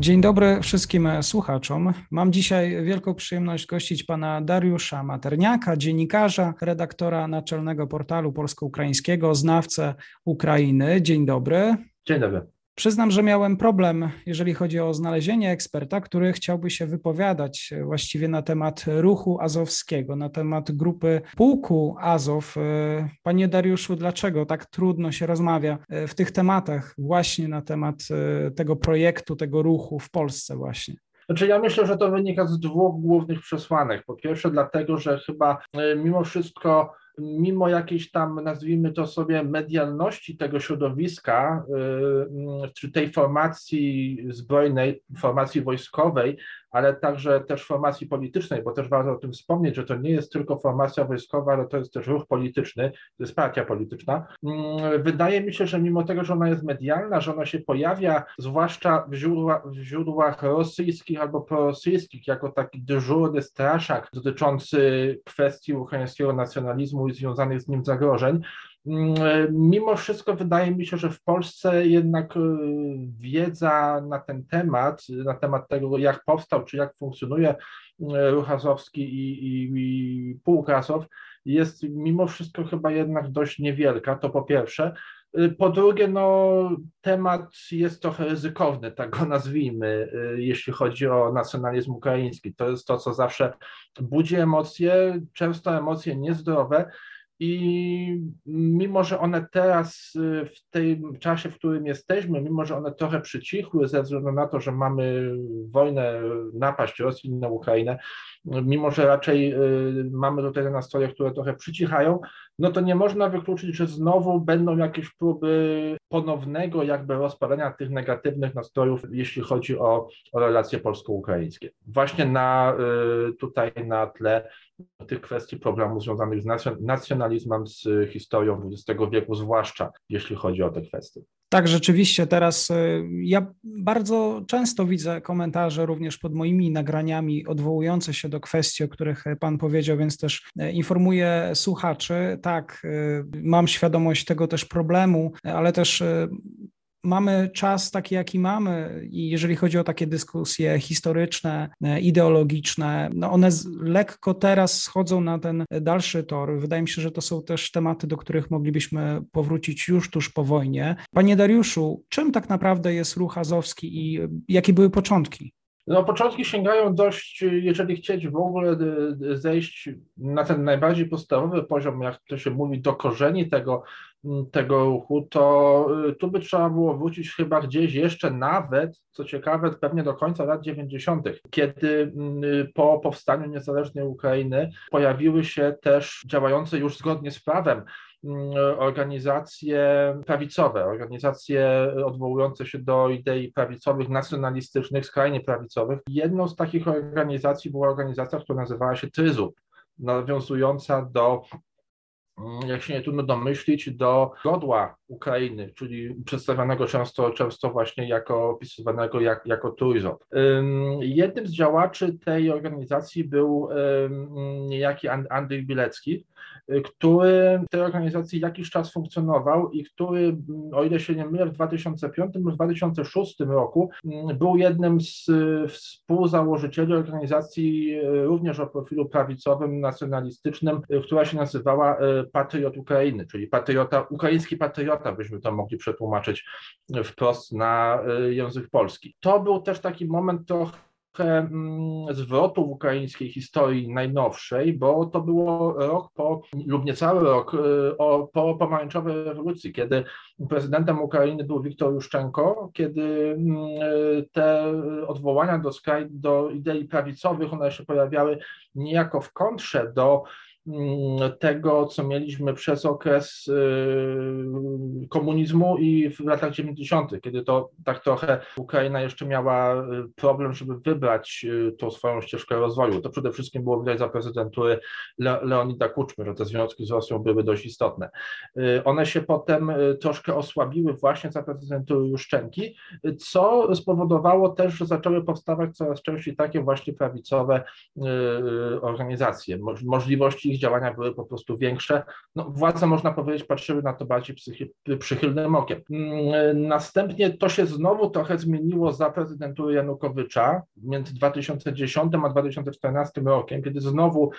Dzień dobry wszystkim słuchaczom. Mam dzisiaj wielką przyjemność gościć pana Dariusza Materniaka, dziennikarza, redaktora naczelnego portalu polsko-ukraińskiego, znawcę Ukrainy. Dzień dobry. Dzień dobry. Przyznam, że miałem problem, jeżeli chodzi o znalezienie eksperta, który chciałby się wypowiadać właściwie na temat ruchu azowskiego, na temat grupy pułku Azow. Panie Dariuszu, dlaczego tak trudno się rozmawia w tych tematach, właśnie na temat tego projektu, tego ruchu w Polsce właśnie? Znaczy ja myślę, że to wynika z dwóch głównych przesłanek. Po pierwsze dlatego, że chyba e, mimo wszystko mimo jakiejś tam, nazwijmy to sobie, medialności tego środowiska, y, czy tej formacji zbrojnej, formacji wojskowej, ale także też formacji politycznej, bo też warto o tym wspomnieć, że to nie jest tylko formacja wojskowa, ale to jest też ruch polityczny, to jest partia polityczna. Mm, wydaje mi się, że mimo tego, że ona jest medialna, że ona się pojawia zwłaszcza w, źródła, w źródłach rosyjskich albo prorosyjskich, jako taki dyżurny straszak dotyczący kwestii ukraińskiego nacjonalizmu i związanych z nim zagrożeń, mimo wszystko wydaje mi się, że w Polsce jednak y, wiedza na ten temat, na temat tego, jak powstał, czy jak funkcjonuje y, ruch azowski i, i, i jest mimo wszystko chyba jednak dość niewielka, to po pierwsze. Po drugie, no, temat jest trochę ryzykowny, tak go nazwijmy, jeśli chodzi o nacjonalizm ukraiński. To jest to, co zawsze budzi emocje, często emocje niezdrowe, i mimo, że one teraz y, w tym czasie, w którym jesteśmy, mimo, że one trochę przycichły ze względu na to, że mamy wojnę, napaść Rosji na Ukrainę, mimo, że raczej y, mamy tutaj te nastroje, które trochę przycichają, no to nie można wykluczyć, że znowu będą jakieś próby ponownego jakby rozpalenia tych negatywnych nastrojów, jeśli chodzi o, o relacje polsko-ukraińskie. Właśnie na, y, tutaj na tle tych kwestii problemów związanych z nacjonalizmem, z historią XX wieku, zwłaszcza jeśli chodzi o te kwestie. Tak, rzeczywiście. Teraz y, ja bardzo często widzę komentarze również pod moimi nagraniami odwołujące się do kwestii, o których Pan powiedział, więc też y, informuję słuchaczy. Tak, y, mam świadomość tego też problemu, ale też mamy czas taki, jaki mamy, i jeżeli chodzi o takie dyskusje historyczne, e, ideologiczne, no one lekko teraz schodzą na ten dalszy tor. Wydaje mi się, że to są też tematy, do których moglibyśmy powrócić już tuż po wojnie. Panie Dariuszu, czym tak naprawdę jest ruch azowski i jakie były początki? No, początki sięgają dość, jeżeli chcieć w ogóle zejść na ten najbardziej podstawowy poziom, jak to się mówi, do korzeni tego, tego ruchu, to y, tu by trzeba było wrócić chyba gdzieś jeszcze nawet, co ciekawe, pewnie do końca lat 90., kiedy po powstaniu niezależnej Ukrainy pojawiły się też działające już zgodnie z prawem organizacje prawicowe, organizacje odwołujące się do idei prawicowych, nacjonalistycznych, skrajnie prawicowych. Jedną z takich organizacji była organizacja, która nazywała się Tryzup, nawiązująca do mm, jak się nie trudno domyślić, do godła Ukrainy, czyli przedstawianego często, często właśnie jako opisywanego jak, jako Trójząb. Jednym z działaczy tej organizacji był niejaki Andrzej Bilecki, który w tej organizacji jakiś czas funkcjonował i który, o ile się nie mylę, w 2005 lub 2006 roku był jednym z współzałożycieli organizacji również o profilu prawicowym, nacjonalistycznym, która się nazywała Patriot Ukrainy, czyli patriota, ukraiński patriota, byśmy to mogli przetłumaczyć wprost na język polski. To był też taki moment trochę Mm, zwrotu w ukraińskiej historii najnowszej, bo to było rok po, lub niecały rok y, po pomarańczowej rewolucji, kiedy prezydentem Ukrainy był Wiktor Juszczenko, kiedy mm, y, te odwołania do, skraj, do idei prawicowych, one się pojawiały niejako w kontrze do tego, co mieliśmy przez okres y, komunizmu i w latach 90., kiedy to tak trochę Ukraina jeszcze miała y, problem, żeby wybrać y, tą swoją ścieżkę rozwoju. To przede wszystkim było widać za prezydentury Leonida Kuczmy, że te związki z Rosją były dość istotne. One się potem troszkę osłabiły właśnie za prezydentury Juszczenki, co spowodowało też, że zaczęły powstawać coraz częściej takie właśnie prawicowe organizacje. Możliwości ich działania były po prostu większe. No, władze, można powiedzieć, patrzyły na to bardziej przychylnym okiem. Mm, następnie to się znowu trochę zmieniło za prezydentury Janukowycza między 2010 a 2014 rokiem, kiedy znowu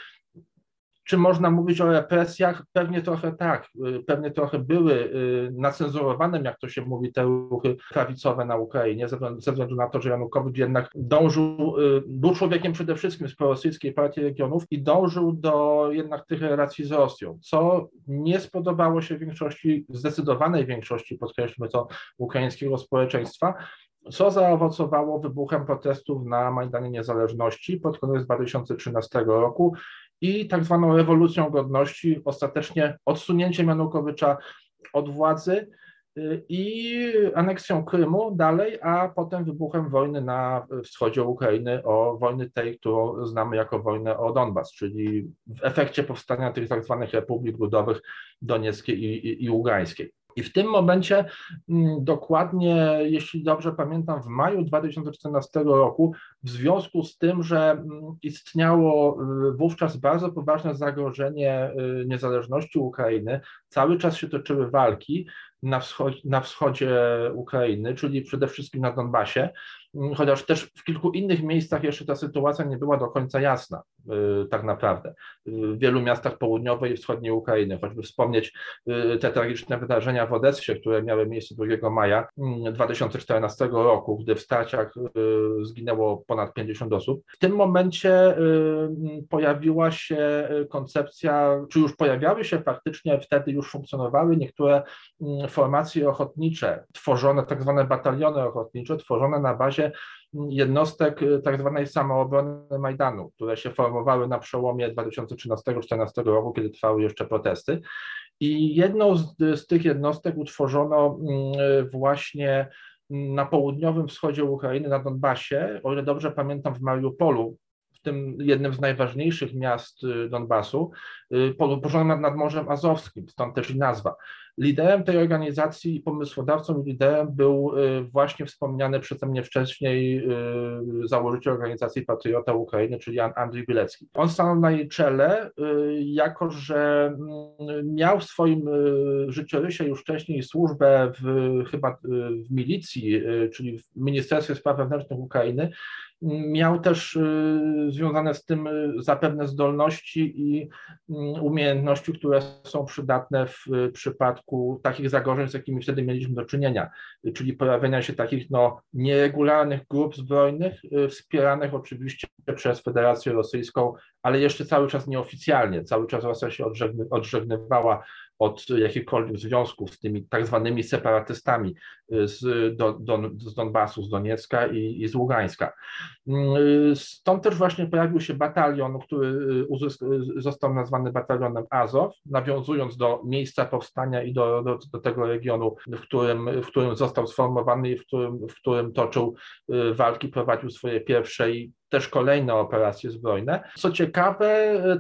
czy można mówić o represjach? Pewnie trochę tak. Y, pewnie trochę były y, nacenzurowane, jak to się mówi, te ruchy prawicowe na Ukrainie, ze względu na to, że Janukowicz jednak dążył, y, był człowiekiem przede wszystkim z prorosyjskiej partii regionów i dążył do jednak tych relacji z Rosją, co nie spodobało się większości, zdecydowanej większości, podkreślmy to, ukraińskiego społeczeństwa, co zaowocowało wybuchem protestów na Majdanie Niezależności pod koniec 2013 roku i tak zwaną rewolucją godności, ostatecznie odsunięciem Janukowycza od władzy y, i aneksją Krymu dalej, a potem wybuchem wojny na wschodzie Ukrainy, o wojny tej, którą znamy jako wojnę o Donbas, czyli w efekcie powstania tych tak zwanych republik ludowych donieckiej i, i, i ługańskiej. I w tym momencie, mm, dokładnie, jeśli dobrze pamiętam, w maju 2014 roku, w związku z tym, że mm, istniało y, wówczas bardzo poważne zagrożenie y, niezależności Ukrainy, cały czas się toczyły walki na, wschodzie, na wschodzie Ukrainy, czyli przede wszystkim na Donbasie, chociaż też w kilku innych miejscach jeszcze ta sytuacja nie była do końca jasna, y, tak naprawdę. W wielu miastach południowej i wschodniej Ukrainy, choćby wspomnieć y, te tragiczne wydarzenia w Odessie, które miały miejsce 2 maja 2014 mm, roku, gdy w starciach y, zginęło ponad 50 osób. W tym momencie pojawiła się koncepcja, czy już pojawiały się faktycznie, wtedy już funkcjonowały niektóre mm, formacje ochotnicze, tworzone, tak zwane bataliony ochotnicze, tworzone na bazie jednostek y, tak zwanej samoobrony Majdanu, które się formowały na przełomie 2013-2014 roku, kiedy trwały jeszcze protesty. I jedną z, z tych jednostek utworzono mm, właśnie na południowym wschodzie Ukrainy, na Donbasie, o ile dobrze pamiętam, w Mariupolu, tym jednym z najważniejszych miast y, Donbasu, y, położonym nad, Morzem Azowskim, stąd też i nazwa. Liderem tej organizacji pomysłodawcą i liderem był y, właśnie wspomniany przeze mnie wcześniej założyciel organizacji Patriota Ukrainy, czyli Andrzej Bilecki. On stanął na jej czele, jako że mm, miał w swoim życiorysie już wcześniej służbę w, chyba w milicji, czyli w Ministerstwie Spraw Wewnętrznych Ukrainy, Miał też y, związane z tym y, zapewne zdolności i mm, umiejętności, które są przydatne w y, przypadku takich zagrożeń, z jakimi wtedy mieliśmy do czynienia, czyli pojawienia się takich no, nieregularnych grup zbrojnych, wspieranych oczywiście przez Federację Rosyjską, ale jeszcze cały czas nieoficjalnie. Cały czas Rosja się odżegnywała od jakichkolwiek związków z tymi tak zwanymi separatystami y, z, do, do, z Donbasu, z Doniecka i, i z Ługańska. Y, stąd też właśnie pojawił się batalion, który y, uzysk, został nazwany batalionem Azow, nawiązując do miejsca powstania i do, do, do tego regionu, w którym, w którym został sformowany i w którym, w którym toczył walki, prowadził swoje pierwsze i też kolejne operacje zbrojne. Co ciekawe,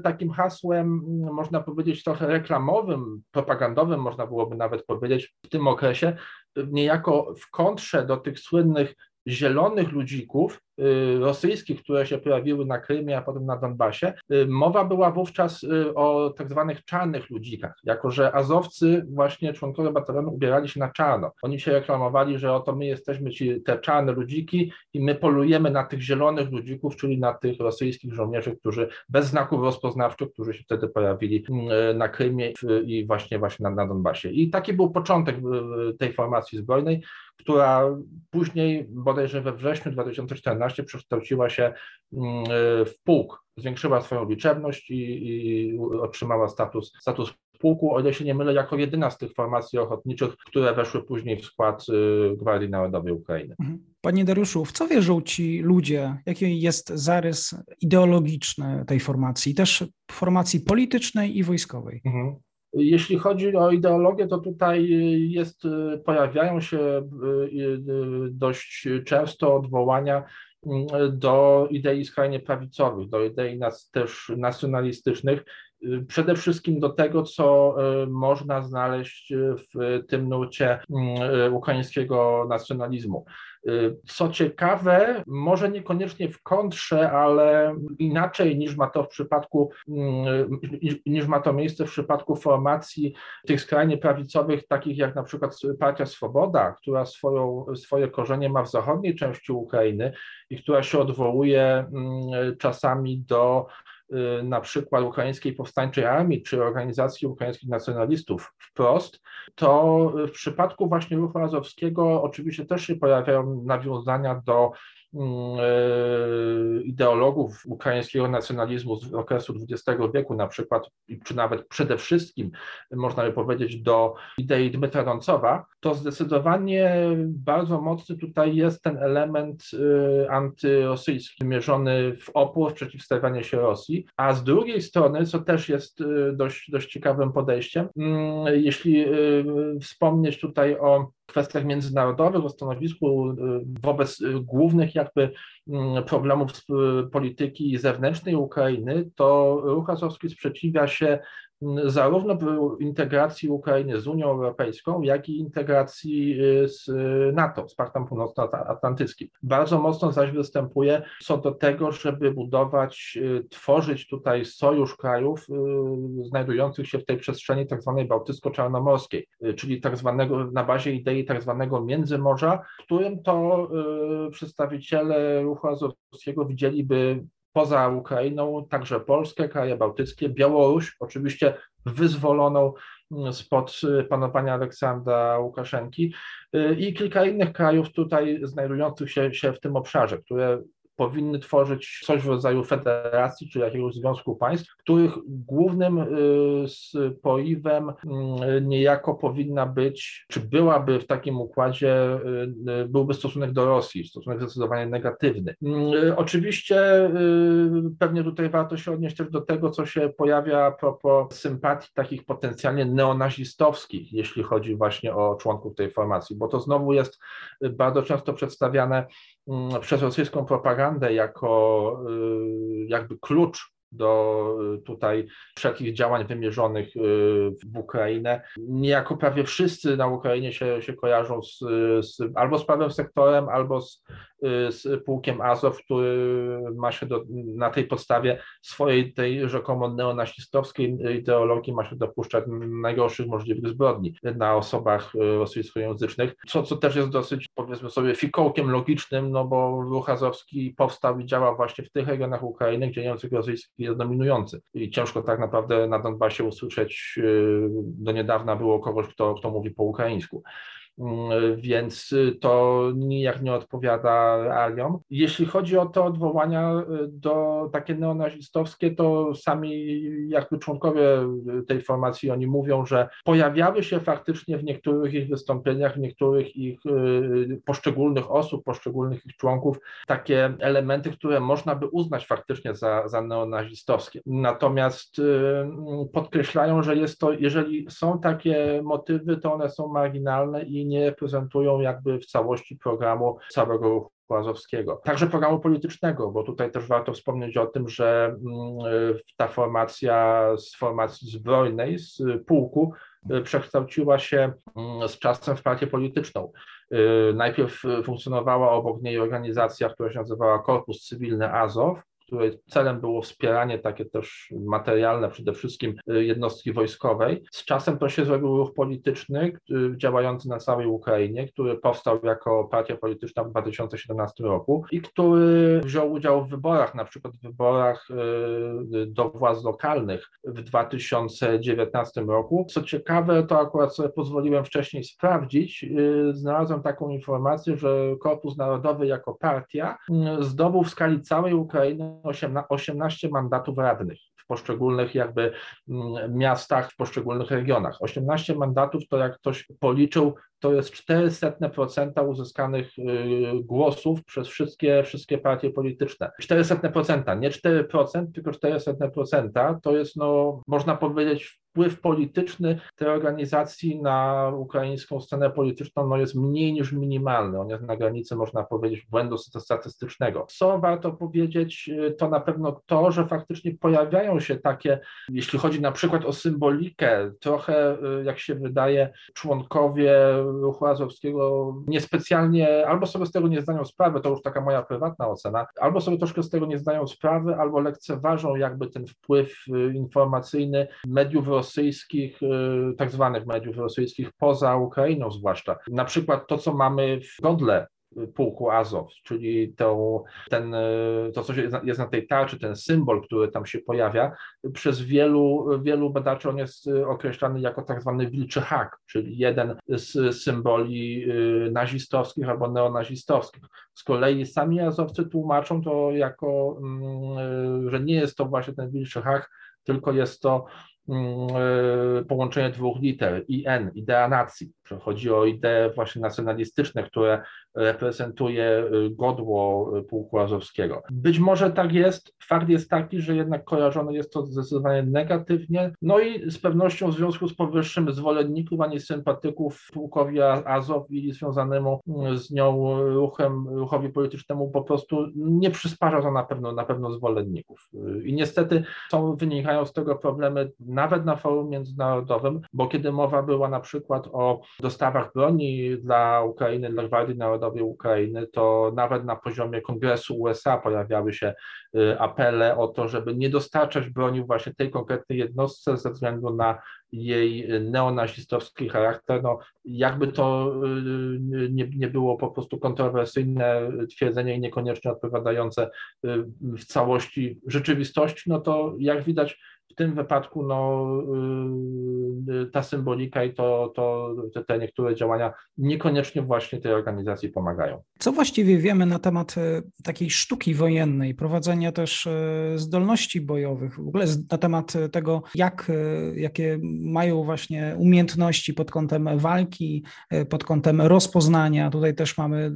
takim hasłem, można powiedzieć, trochę reklamowym, propagandowym, można byłoby nawet powiedzieć, w tym okresie, niejako w kontrze do tych słynnych zielonych ludzików y, rosyjskich, które się pojawiły na Krymie, a potem na Donbasie, y, mowa była wówczas y, o tak zwanych czarnych ludzikach, jako że azowcy, właśnie członkowie batalionu ubierali się na czarno. Oni się reklamowali, że oto my jesteśmy ci te czarne ludziki i my polujemy na tych zielonych ludzików, czyli na tych rosyjskich żołnierzy, którzy bez znaków rozpoznawczych, którzy się wtedy pojawili na Krymie i właśnie właśnie na, na Donbasie. I taki był początek tej formacji zbrojnej która później, bodajże we wrześniu 2014, przekształciła się mm, w pułk, zwiększyła swoją liczebność i, i otrzymała status, status pułku, o ile się nie mylę, jako jedyna z tych formacji ochotniczych, które weszły później w skład y, Gwardii Narodowej Ukrainy. Mhm. Panie Dariuszu, w co wierzą ci ludzie? Jaki jest zarys ideologiczny tej formacji, też formacji politycznej i wojskowej? Mhm. Jeśli chodzi o ideologię, to tutaj jest, pojawiają się dość często odwołania do idei skrajnie prawicowych, do idei nas, też nacjonalistycznych przede wszystkim do tego, co można znaleźć w tym nurcie mm, ukraińskiego nacjonalizmu. Co ciekawe, może niekoniecznie w kontrze, ale inaczej niż ma to w przypadku, mm, niż ma to miejsce w przypadku formacji tych skrajnie prawicowych, takich jak na przykład Partia Swoboda, która swoją, swoje korzenie ma w zachodniej części Ukrainy i która się odwołuje mm, czasami do na przykład Ukraińskiej Powstańczej Armii czy Organizacji Ukraińskich Nacjonalistów wprost, to w przypadku właśnie ruchu azowskiego oczywiście też się pojawiają nawiązania do ideologów ukraińskiego nacjonalizmu z okresu XX wieku, na przykład, czy nawet przede wszystkim, można by powiedzieć, do idei Dmytra Roncowa, to zdecydowanie bardzo mocny tutaj jest ten element e, antyrosyjski, mierzony w opór, w przeciwstawianie się Rosji, a z drugiej strony, co też jest e, dość, dość ciekawym podejściem, mm, jeśli wspomnieć tutaj o kwestiach międzynarodowych, o stanowisku wobec głównych jakby mm, problemów polityki zewnętrznej Ukrainy, to ruch sprzeciwia się zarówno integracji Ukrainy z Unią Europejską, jak i integracji y, z NATO, z Paktem Północnoatlantyckim. Bardzo mocno zaś występuje co do tego, żeby budować, y, tworzyć tutaj sojusz krajów y, znajdujących się w tej przestrzeni tak zwanej bałtycko-czarnomorskiej, czyli tak zwanego, na bazie idei tak zwanego Międzymorza, w którym to przedstawiciele ruchu azowskiego widzieliby poza Ukrainą także Polskę, kraje bałtyckie, Białoruś, oczywiście wyzwoloną mm, spod y, panowania Aleksandra Łukaszenki y, i kilka innych krajów tutaj znajdujących się, się w tym obszarze, które powinny tworzyć coś w rodzaju federacji czy jakiegoś związku państw, których głównym y, spoiwem mm, niejako powinna być, czy byłaby w takim układzie, y, y, byłby stosunek do Rosji, stosunek zdecydowanie negatywny. Oczywiście pewnie tutaj warto się odnieść też do tego, co się pojawia a propos sympatii takich potencjalnie neonazistowskich, jeśli chodzi właśnie o członków tej formacji, bo to znowu jest bardzo często przedstawiane przez rosyjską propagandę, propagandę jako y, jakby klucz do y, tutaj wszelkich działań wymierzonych y, w Ukrainę. Niejako prawie wszyscy na Ukrainie się, się kojarzą z, z, albo z prawym sektorem, albo z, z pułkiem Azow, który ma się do, na tej podstawie swojej tej rzekomo neonazistowskiej ideologii ma się dopuszczać najgorszych możliwych zbrodni na osobach rosyjskojęzycznych, co, co też jest dosyć powiedzmy sobie fikołkiem logicznym, no bo ruch azowski powstał i działa właśnie w tych regionach Ukrainy, gdzie język rosyjski jest dominujący. I ciężko tak naprawdę na Donbasie usłyszeć, y, do niedawna było kogoś, kto, kto mówi po ukraińsku. Więc to nijak nie odpowiada realiom. Jeśli chodzi o te odwołania y, do takie neonazistowskie, to sami jakby członkowie tej formacji, oni mówią, że pojawiały się faktycznie w niektórych ich wystąpieniach, w niektórych ich y, poszczególnych osób, poszczególnych ich członków takie elementy, które można by uznać faktycznie za, za neonazistowskie. Natomiast y, podkreślają, że jest to, jeżeli są takie motywy, to one są marginalne i nie prezentują jakby w całości programu całego ruchu Łazowskiego. Także programu politycznego, bo tutaj też warto wspomnieć o tym, że mm, ta formacja z formacji zbrojnej, z pułku, y, przekształciła się mm, z czasem w partię polityczną. Y, najpierw funkcjonowała obok niej organizacja, która się nazywała Korpus Cywilny Azow, której celem było wspieranie takie też materialne przede wszystkim y, jednostki wojskowej. Z czasem to się zrobił ruch polityczny y, działający na całej Ukrainie, który powstał jako partia polityczna w 2017 roku i który wziął udział w wyborach, na przykład w wyborach y, do władz lokalnych w 2019 roku. Co ciekawe, to akurat sobie pozwoliłem wcześniej sprawdzić, znalazłem taką informację, że Korpus Narodowy jako partia zdobył w skali całej Ukrainy 18 mandatów radnych w poszczególnych jakby mm, miastach, w poszczególnych regionach. 18 mandatów to jak ktoś policzył, to jest 400% uzyskanych y, głosów przez wszystkie, wszystkie partie polityczne. 400%, nie 4%, tylko 400%, to jest, no, można powiedzieć, wpływ polityczny tej organizacji na ukraińską scenę polityczną no, jest mniej niż minimalny. On jest na granicy, można powiedzieć, błędu statystycznego. Co warto powiedzieć, to na pewno to, że faktycznie pojawiają się takie, jeśli chodzi na przykład o symbolikę, trochę, jak się wydaje, członkowie ruchu azowskiego niespecjalnie albo sobie z tego nie zdają sprawy, to już taka moja prywatna ocena, albo sobie troszkę z tego nie zdają sprawy, albo lekceważą jakby ten wpływ y, informacyjny mediów rosyjskich, y, tak zwanych mediów rosyjskich poza Ukrainą zwłaszcza. Na przykład to, co mamy w Godle pułku Azow, czyli to, ten, to co jest na tej tarczy, ten symbol, który tam się pojawia, przez wielu, wielu badaczy on jest określany jako tak zwany wilczy hak, czyli jeden z symboli y, nazistowskich albo neonazistowskich. Z kolei sami Azowcy tłumaczą to jako, mm, że nie jest to właśnie ten wilczy hak, tylko jest to Mm, e, połączenie dwóch liter, IN, idea nacji. Chodzi o idee właśnie nacjonalistyczne, które reprezentuje y, godło y, pułku azowskiego. Być może tak jest, fakt jest taki, że jednak kojarzone jest to zdecydowanie negatywnie, no i z pewnością w związku z powyższym zwolenników ani sympatyków pułkowi Azow i związanemu mm, z nią ruchem, ruchowi politycznemu po prostu nie przysparza to na pewno, na pewno zwolenników. I niestety są, wynikają z tego problemy nawet na forum międzynarodowym, bo kiedy mowa była na przykład o dostawach broni dla Ukrainy, dla Gwardii Narodowej Ukrainy, to nawet na poziomie Kongresu USA pojawiały się y, apele o to, żeby nie dostarczać broni właśnie tej konkretnej jednostce ze względu na jej neonazistowski charakter. No, jakby to y, nie, nie było po prostu kontrowersyjne twierdzenie i niekoniecznie odpowiadające y, w całości rzeczywistości, no to jak widać tym wypadku no, y, ta symbolika i to, to, te niektóre działania niekoniecznie właśnie tej organizacji pomagają. Co właściwie wiemy na temat e, takiej sztuki wojennej, prowadzenia też e, zdolności bojowych, w ogóle na temat tego, jak, jakie mają właśnie umiejętności pod kątem walki, pod kątem rozpoznania. Tutaj też mamy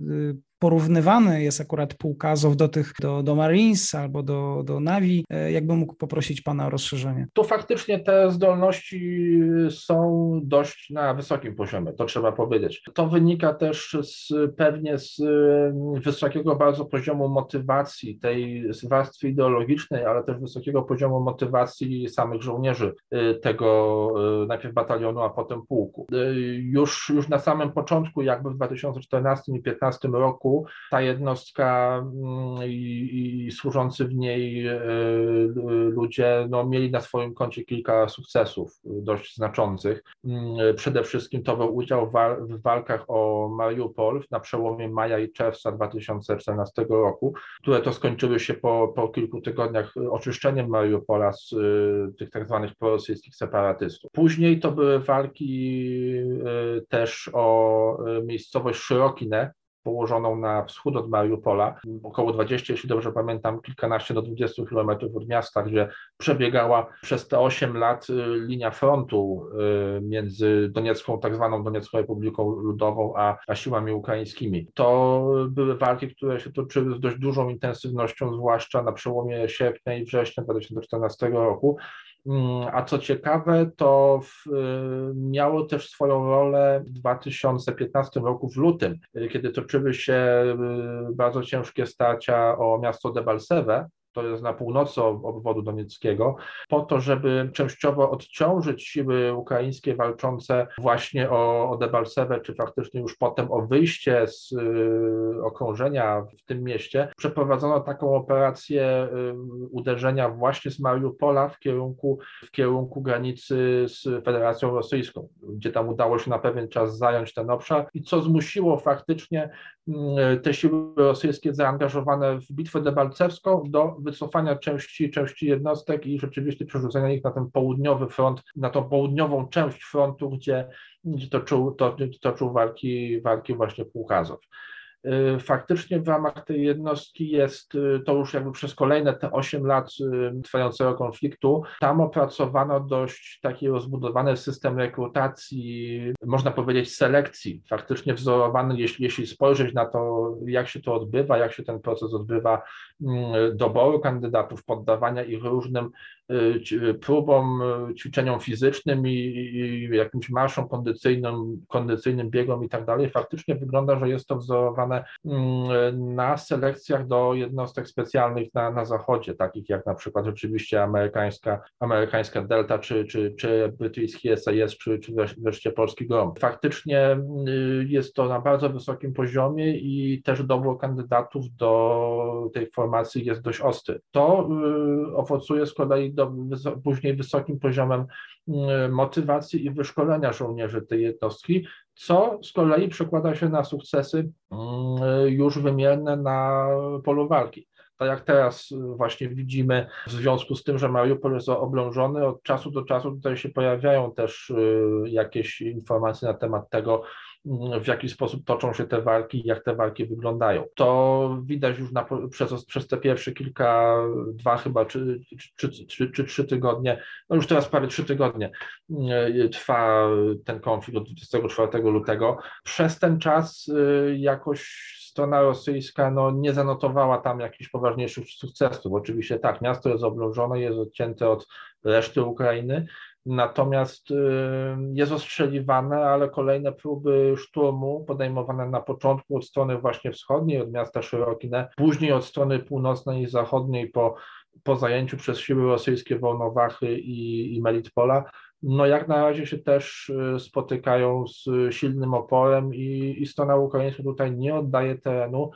porównywany jest akurat Pułkazow do tych, do, do Marines albo do, do Navi. E, jakbym mógł poprosić Pana o rozszerzenie? Tu faktycznie te zdolności są dość na wysokim poziomie, to trzeba powiedzieć. To wynika też z, pewnie z mm, wysokiego bardzo poziomu motywacji, tej warstwy ideologicznej, ale też wysokiego poziomu motywacji samych żołnierzy y, tego y, najpierw batalionu, a potem pułku. Już, już na samym początku, jakby w 2014 i 2015 roku, ta jednostka mm, i, i służący w niej e, ludzie no, mieli na swoim koncie kilka sukcesów dość znaczących. Mm, przede wszystkim to był udział w walkach o Mariupol na przełomie maja i czerwca 2014 roku, które to skończyły się po, po kilku tygodniach oczyszczeniem Mariupola z e, tych tak zwanych prorosyjskich separatystów. Później to były walki e, też o miejscowość Szyrokine, położoną na wschód od Mariupola, około 20, jeśli dobrze pamiętam, kilkanaście do 20 kilometrów od miasta, gdzie przebiegała przez te 8 lat y, linia frontu y, między Doniecką, tak zwaną Doniecką Republiką Ludową, a, a siłami ukraińskimi. To były walki, które się toczyły z dość dużą intensywnością, zwłaszcza na przełomie sierpnia i września 2014 roku. Mm, a co ciekawe, to w, y, miało też swoją rolę w 2015 roku w lutym, kiedy toczyły się y, bardzo ciężkie starcia o miasto Debalseve, to jest na północy obwodu donieckiego, po to, żeby częściowo odciążyć siły ukraińskie walczące właśnie o, o Debalsewę, czy faktycznie już potem o wyjście z y, okrążenia w tym mieście, przeprowadzono taką operację y, uderzenia właśnie z Mariupola w kierunku, w kierunku granicy z Federacją Rosyjską, gdzie tam udało się na pewien czas zająć ten obszar i co zmusiło faktycznie y, te siły rosyjskie zaangażowane w bitwę debalcewską do wycofania części, części jednostek i rzeczywiście przerzucenia ich na ten południowy front, na tą południową część frontu, gdzie, gdzie toczył, to, toczył walki, walki właśnie Pułkazow. Y, faktycznie w ramach tej jednostki jest y, to już jakby przez kolejne te 8 lat y, trwającego konfliktu. Tam opracowano dość taki rozbudowany system rekrutacji, można powiedzieć selekcji, faktycznie wzorowany, jeśli, jeśli spojrzeć na to, jak się to odbywa, jak się ten proces odbywa mm, doboru kandydatów, poddawania ich różnym próbom, ćwiczeniom fizycznym i, i jakimś marszom kondycyjnym, kondycyjnym biegom i tak dalej, faktycznie wygląda, że jest to wzorowane mm, na selekcjach do jednostek specjalnych na, na zachodzie, takich jak na przykład rzeczywiście amerykańska, amerykańska Delta, czy, czy, czy brytyjski SAS, czy, czy wreszcie polski GROM. Faktycznie jest to na bardzo wysokim poziomie i też dobór kandydatów do tej formacji jest dość ostry. To owocuje z kolei do, później wysokim poziomem motywacji i wyszkolenia żołnierzy tej jednostki, co z kolei przekłada się na sukcesy już wymierne na polu walki. Tak jak teraz właśnie widzimy, w związku z tym, że Mariupol jest oblążony, od czasu do czasu tutaj się pojawiają też y, jakieś informacje na temat tego, w jaki sposób toczą się te walki, jak te walki wyglądają. To widać już na, przez, przez te pierwsze kilka, dwa chyba, czy, czy, czy, czy trzy tygodnie, no już teraz prawie trzy tygodnie e, trwa ten konflikt od 24 lutego. Przez ten czas e, jakoś strona rosyjska no, nie zanotowała tam jakichś poważniejszych sukcesów. Oczywiście tak, miasto jest oblążone, jest odcięte od reszty Ukrainy, Natomiast y, jest ostrzeliwane, ale kolejne próby szturmu podejmowane na początku od strony właśnie wschodniej, od miasta Szerokine, później od strony północnej i zachodniej po, po zajęciu przez siły rosyjskie Wolnowachy i, i Melitpola, no jak na razie się też y, spotykają z silnym oporem i, i strona ukraińska tutaj nie oddaje terenu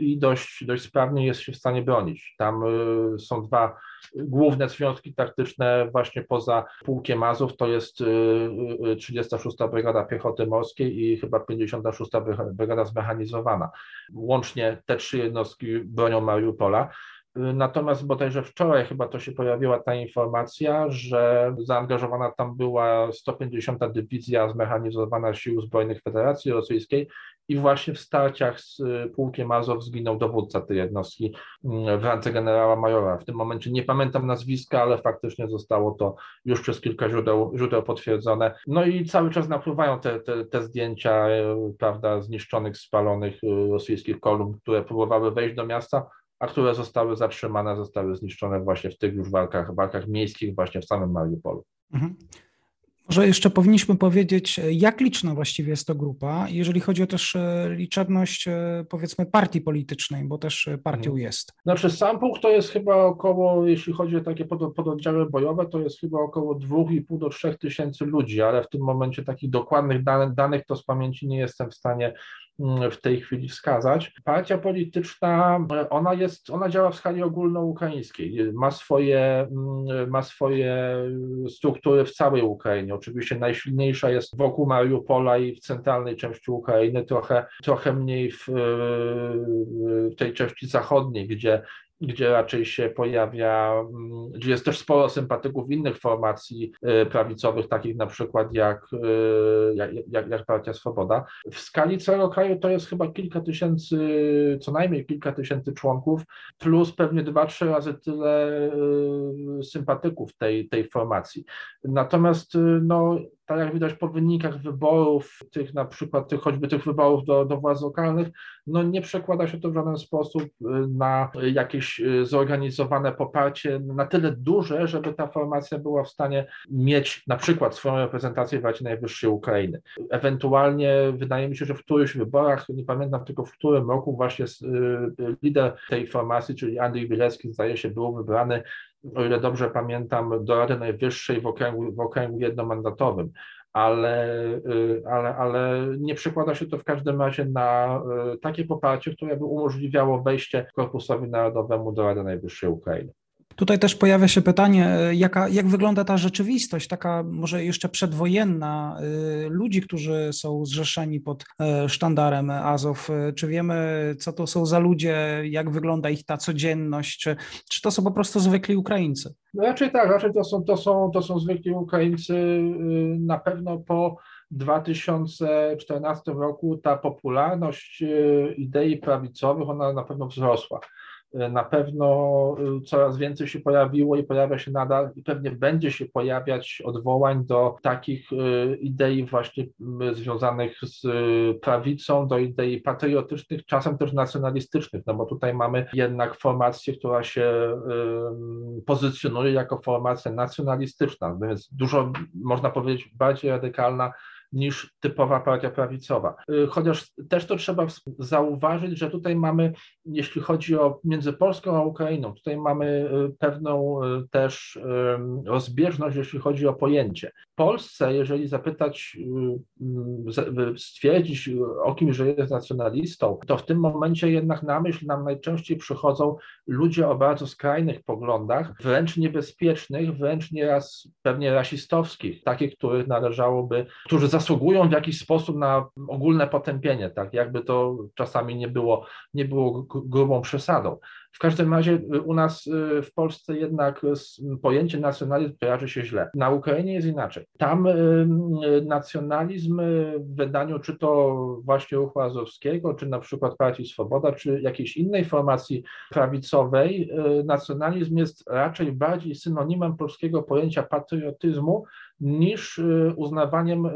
i dość, dość sprawnie jest się w stanie bronić. Tam są dwa główne związki taktyczne właśnie poza Pułkiem Mazów to jest 36. Y, y, Brygada Piechoty Morskiej i chyba 56. Brygada Zmechanizowana. Łącznie te trzy jednostki bronią Mariupola. Natomiast bodajże wczoraj chyba to się pojawiła ta informacja, że zaangażowana tam była 150. Dywizja Zmechanizowana Sił Zbrojnych Federacji Rosyjskiej i właśnie w starciach z y, pułkiem Azow zginął dowódca tej jednostki mm, w randze generała majora. W tym momencie nie pamiętam nazwiska, ale faktycznie zostało to już przez kilka źródeł, źródeł potwierdzone. No i cały czas napływają te, te, te zdjęcia y, prawda, zniszczonych, spalonych y, rosyjskich kolumn, które próbowały wejść do miasta, a które zostały zatrzymane, zostały zniszczone właśnie w tych już walkach, walkach miejskich właśnie w samym Mariupolu. Mhm. Może jeszcze powinniśmy powiedzieć, jak liczna właściwie jest to grupa, jeżeli chodzi o też e, liczebność e, powiedzmy partii politycznej, bo też e, partią mhm. jest. Znaczy sam puch to jest chyba około, jeśli chodzi o takie pododdziały bojowe, to jest chyba około 2,5 do 3 tysięcy ludzi, ale w tym momencie takich dokładnych danych, danych to z pamięci nie jestem w stanie w tej chwili wskazać. Partia polityczna, ona jest, ona działa w skali ogólnoukraińskiej, ma swoje, mm, ma swoje struktury w całej Ukrainie. Oczywiście najsilniejsza jest wokół Mariupola i w centralnej części Ukrainy, trochę, trochę mniej w, w tej części zachodniej, gdzie gdzie raczej się pojawia, mm, gdzie jest też sporo sympatyków innych formacji y, prawicowych, takich na przykład jak, y, jak, jak Partia Swoboda. W skali całego kraju to jest chyba kilka tysięcy, co najmniej kilka tysięcy członków, plus pewnie dwa, trzy razy tyle y, sympatyków tej, tej formacji. Natomiast no, tak jak widać po wynikach wyborów, tych na przykład tych, choćby tych wyborów do, do władz lokalnych, no nie przekłada się to w żaden sposób y, na jakieś y, zorganizowane poparcie na tyle duże, żeby ta formacja była w stanie mieć na przykład swoją reprezentację w Radzie Najwyższej Ukrainy. Ewentualnie wydaje mi się, że w którychś wyborach, nie pamiętam tylko w którym roku właśnie y, lider tej formacji, czyli Andrzej Bilecki zdaje się był wybrany o ile dobrze pamiętam, do Rady Najwyższej w okręgu, w okręgu jednomandatowym, ale, y, ale, ale nie przekłada się to w każdym razie na y, takie poparcie, które by umożliwiało wejście Korpusowi Narodowemu do Rady Najwyższej Ukrainy. Tutaj też pojawia się pytanie, e, jaka, jak wygląda ta rzeczywistość, taka może jeszcze przedwojenna, e, ludzi, którzy są zrzeszeni pod e, sztandarem Azow. Czy wiemy, co to są za ludzie, jak wygląda ich ta codzienność, czy, czy to są po prostu zwykli Ukraińcy? No raczej tak, raczej to są, to, są, to są zwykli Ukraińcy. Na pewno po 2014 roku ta popularność idei prawicowych, ona na pewno wzrosła. Na pewno coraz więcej się pojawiło i pojawia się nadal i pewnie będzie się pojawiać odwołań do takich idei właśnie związanych z prawicą, do idei patriotycznych, czasem też nacjonalistycznych, no bo tutaj mamy jednak formację, która się pozycjonuje jako formacja nacjonalistyczna, więc dużo, można powiedzieć, bardziej radykalna niż typowa partia prawicowa. Y, chociaż też to trzeba zauważyć, że tutaj mamy, jeśli chodzi o między Polską a Ukrainą, tutaj mamy y, pewną y, też rozbieżność, jeśli chodzi o pojęcie. W Polsce, jeżeli zapytać, stwierdzić o kimś, że jest nacjonalistą, to w tym momencie jednak na myśl nam najczęściej przychodzą ludzie o bardzo skrajnych poglądach, wręcz niebezpiecznych, wręcz nieraz pewnie rasistowskich, takich, których należałoby, którzy zasługują w jakiś sposób na ogólne potępienie, tak jakby to czasami nie było, nie było grubą przesadą. W każdym razie y, u nas y, w Polsce jednak pojęcie nacjonalizm kojarzy się źle. Na Ukrainie jest inaczej. Tam y, nacjonalizm w wydaniu czy to właśnie ruchu Azowskiego, czy na przykład Partii Swoboda, czy jakiejś innej formacji prawicowej, nacjonalizm jest raczej bardziej synonimem polskiego pojęcia patriotyzmu niż uznawaniem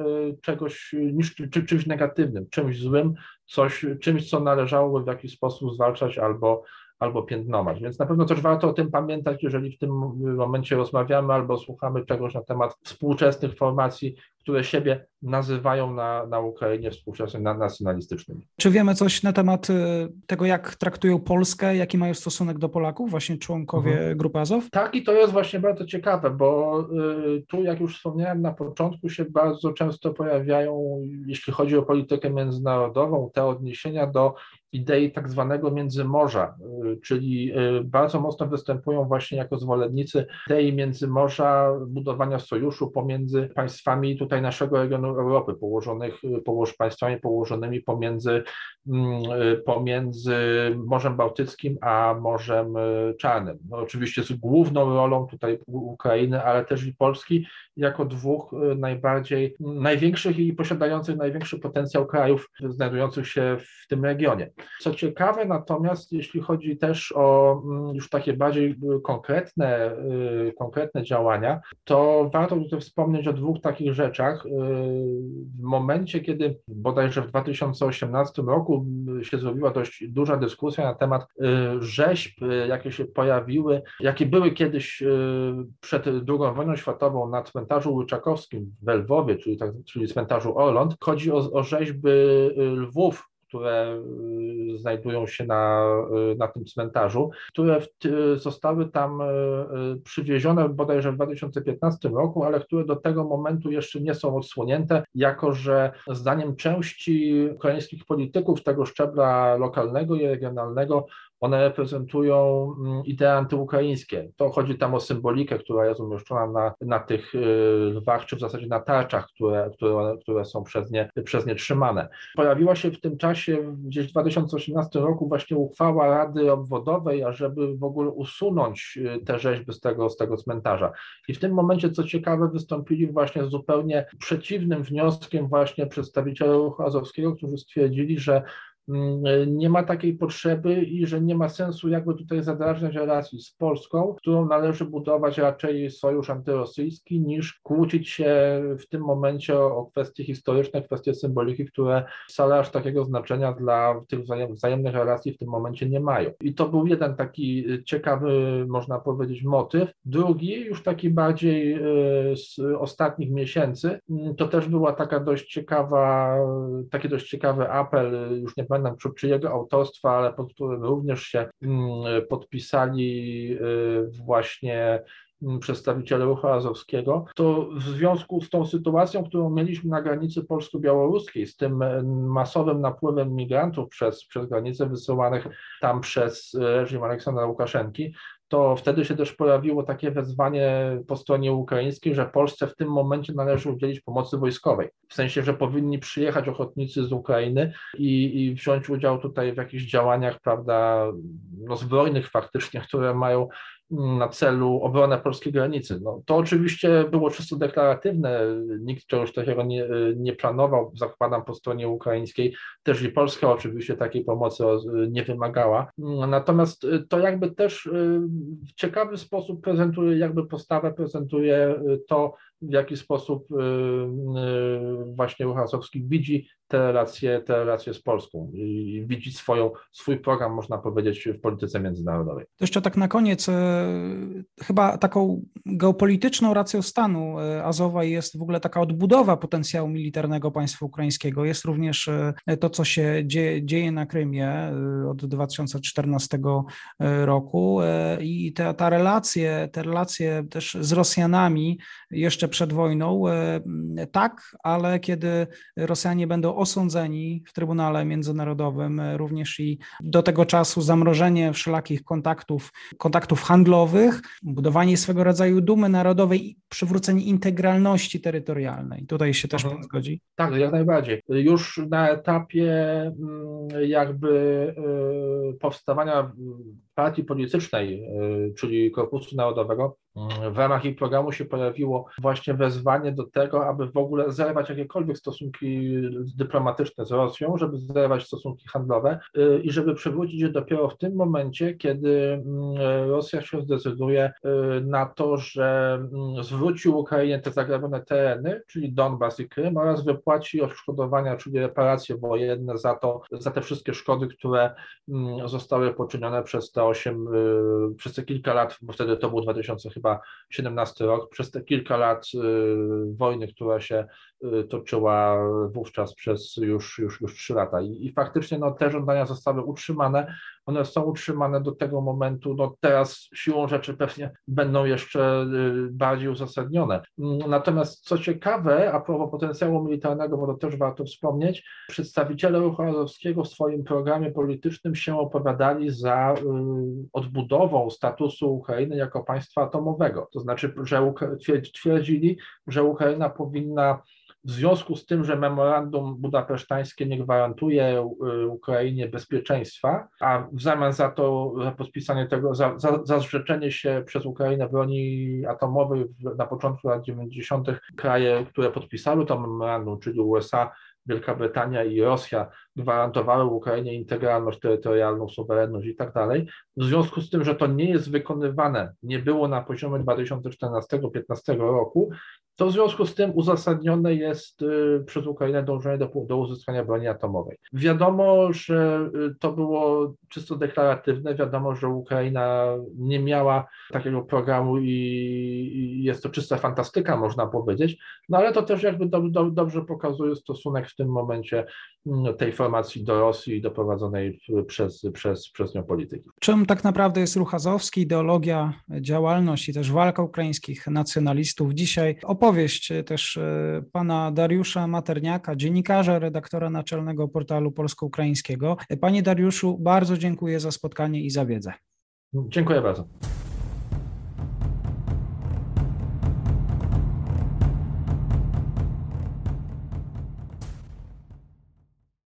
czegoś, niż czy, czymś negatywnym, czymś złym, coś, czymś, co należałoby w jakiś sposób zwalczać albo albo piętnować. Więc na pewno też warto o tym pamiętać, jeżeli w tym momencie rozmawiamy albo słuchamy czegoś na temat współczesnych formacji, które siebie nazywają na, na Ukrainie współczesnymi nacjonalistycznymi. Czy wiemy coś na temat y, tego, jak traktują Polskę, jaki mają stosunek do Polaków, właśnie członkowie mhm. Grupy Azow? Tak, i to jest właśnie bardzo ciekawe, bo y, tu, jak już wspomniałem na początku, się bardzo często pojawiają, jeśli chodzi o politykę międzynarodową, te odniesienia do idei tak zwanego międzymorza, y, czyli bardzo mocno występują właśnie jako zwolennicy idei międzymorza, budowania sojuszu pomiędzy państwami tutaj naszego regionu Europy, położonych, położ, państwami położonymi pomiędzy, pomiędzy Morzem Bałtyckim a Morzem e, Czarnym. No oczywiście z główną rolą tutaj Ukrainy, ale też i Polski jako dwóch e, najbardziej, największych i posiadających największy potencjał krajów znajdujących się w tym regionie. Co ciekawe natomiast, jeśli chodzi też o mm, już takie bardziej konkretne, konkretne działania, to warto tutaj wspomnieć o dwóch takich rzeczach. Y, w momencie, kiedy bodajże w 2018 roku się zrobiła dość duża dyskusja na temat y, rzeźb, y, jakie się pojawiły, jakie były kiedyś przed II wojną światową na cmentarzu Łyczakowskim w Lwowie, czyli, tak, czyli cmentarzu Orląt, chodzi o, o rzeźby lwów które y, znajdują się na, y, na tym cmentarzu, które zostały tam y, przywiezione bodajże w 2015 roku, ale które do tego momentu jeszcze nie są odsłonięte, jako że zdaniem części ukraińskich polityków tego szczebla lokalnego i regionalnego one reprezentują mm, idee antyukraińskie. To chodzi tam o symbolikę, która jest umieszczona na, na tych y, lwach, czy w zasadzie na tarczach, które, które, które są przez nie, przez nie trzymane. Pojawiła się w tym czasie, gdzieś w 2018 roku, właśnie uchwała Rady Obwodowej, ażeby w ogóle usunąć y, te rzeźby z tego, z tego cmentarza. I w tym momencie, co ciekawe, wystąpili właśnie z zupełnie przeciwnym wnioskiem właśnie przedstawiciele ruchu azowskiego, którzy stwierdzili, że nie ma takiej potrzeby i że nie ma sensu jakby tutaj zadrażniać relacji z Polską, którą należy budować raczej sojusz antyrosyjski niż kłócić się w tym momencie o, kwestie historyczne, kwestie symboliki, które wcale aż takiego znaczenia dla tych wzajemnych relacji w tym momencie nie mają. I to był jeden taki ciekawy, można powiedzieć, motyw. Drugi, już taki bardziej e, z ostatnich miesięcy, mm, to też była taka dość ciekawa, taki dość ciekawy apel, już nie pamiętam pamiętam czyjego autorstwa, ale pod którym również się mm, podpisali y, właśnie mm, przedstawiciele ruchu azowskiego, to w związku z tą sytuacją, którą mieliśmy na granicy polsko-białoruskiej, z tym masowym napływem migrantów przez, przez granicę wysyłanych tam przez reżim Aleksandra Łukaszenki, to wtedy się też pojawiło takie wezwanie po stronie ukraińskiej, że Polsce w tym momencie należy udzielić pomocy wojskowej. W sensie, że powinni przyjechać ochotnicy z Ukrainy i, i wziąć udział tutaj w jakichś działaniach, prawda, no zbrojnych faktycznie, które mają na celu obronę polskiej granicy. No, to oczywiście było czysto deklaratywne, nikt czegoś takiego nie, nie planował, zakładam po stronie ukraińskiej, też i Polska oczywiście takiej pomocy nie wymagała. Natomiast to jakby też w ciekawy sposób prezentuje, jakby postawę prezentuje to, w jaki sposób właśnie Ruch widzi te relacje, te relacje z Polską i widzi swoją, swój program, można powiedzieć, w polityce międzynarodowej. To jeszcze tak na koniec, e, chyba taką geopolityczną racją stanu Azowa jest w ogóle taka odbudowa potencjału militarnego państwa ukraińskiego. Jest również to, co się dzieje, dzieje na Krymie od 2014 roku i te, ta relacje, te relacje też z Rosjanami jeszcze przed wojną, tak, ale kiedy Rosjanie będą osądzeni w Trybunale Międzynarodowym, e, również i do tego czasu zamrożenie wszelakich kontaktów, kontaktów handlowych, budowanie swego rodzaju dumy narodowej i przywrócenie integralności terytorialnej. Tutaj się też. Pan zgodzi? Tak, jak najbardziej. Już na etapie mm, jakby e, powstawania partii politycznej, y, czyli Korpusu Narodowego, y, w ramach ich programu się pojawiło właśnie wezwanie do tego, aby w ogóle zerwać jakiekolwiek stosunki dyplomatyczne z Rosją, żeby zerwać stosunki handlowe y, i żeby przywrócić je dopiero w tym momencie, kiedy Rosja się zdecyduje na to, że zwróci Ukrainie te zagrabione tereny, czyli Donbas i Krym oraz wypłaci odszkodowania, czyli reparacje wojenne za to, za te wszystkie szkody, które zostały poczynione przez te 2008, y, przez te kilka lat, bo wtedy to był 2017 rok, przez te kilka lat y, wojny, która się toczyła wówczas przez już, już, już 3 lata. I, I faktycznie no, te żądania zostały utrzymane, one są utrzymane do tego momentu, no teraz siłą rzeczy pewnie będą jeszcze bardziej uzasadnione. Natomiast co ciekawe, a propos potencjału militarnego, bo to też warto wspomnieć, przedstawiciele ruchu azowskiego w swoim programie politycznym się opowiadali za odbudową statusu Ukrainy jako państwa atomowego. To znaczy, że twierdzili, że Ukraina powinna w związku z tym, że memorandum budapesztańskie nie gwarantuje Ukrainie bezpieczeństwa, a w zamian za to, za podpisanie tego, za, za, za zrzeczenie się przez Ukrainę broni atomowej na początku lat 90. kraje, które podpisały to memorandum, czyli USA, Wielka Brytania i Rosja gwarantowały Ukrainie integralność terytorialną, suwerenność i tak dalej. W związku z tym, że to nie jest wykonywane, nie było na poziomie 2014-2015 roku, to w związku z tym uzasadnione jest y, przez Ukrainę dążenie do, do uzyskania broni atomowej. Wiadomo, że y, to było czysto deklaratywne, wiadomo, że Ukraina nie miała takiego programu i, i jest to czysta fantastyka, można powiedzieć, no ale to też jakby do, do, dobrze pokazuje stosunek w tym momencie mm, tej formacji do Rosji doprowadzonej przez, przez, przez nią polityki. Czym tak naprawdę jest ruch azowski, ideologia, działalność i też walka ukraińskich nacjonalistów? Dzisiaj opowieść też e, pana Dariusza Materniaka, dziennikarza, redaktora naczelnego portalu polsko-ukraińskiego. Panie Dariuszu, bardzo dziękuję za spotkanie i za wiedzę. Dziękuję bardzo.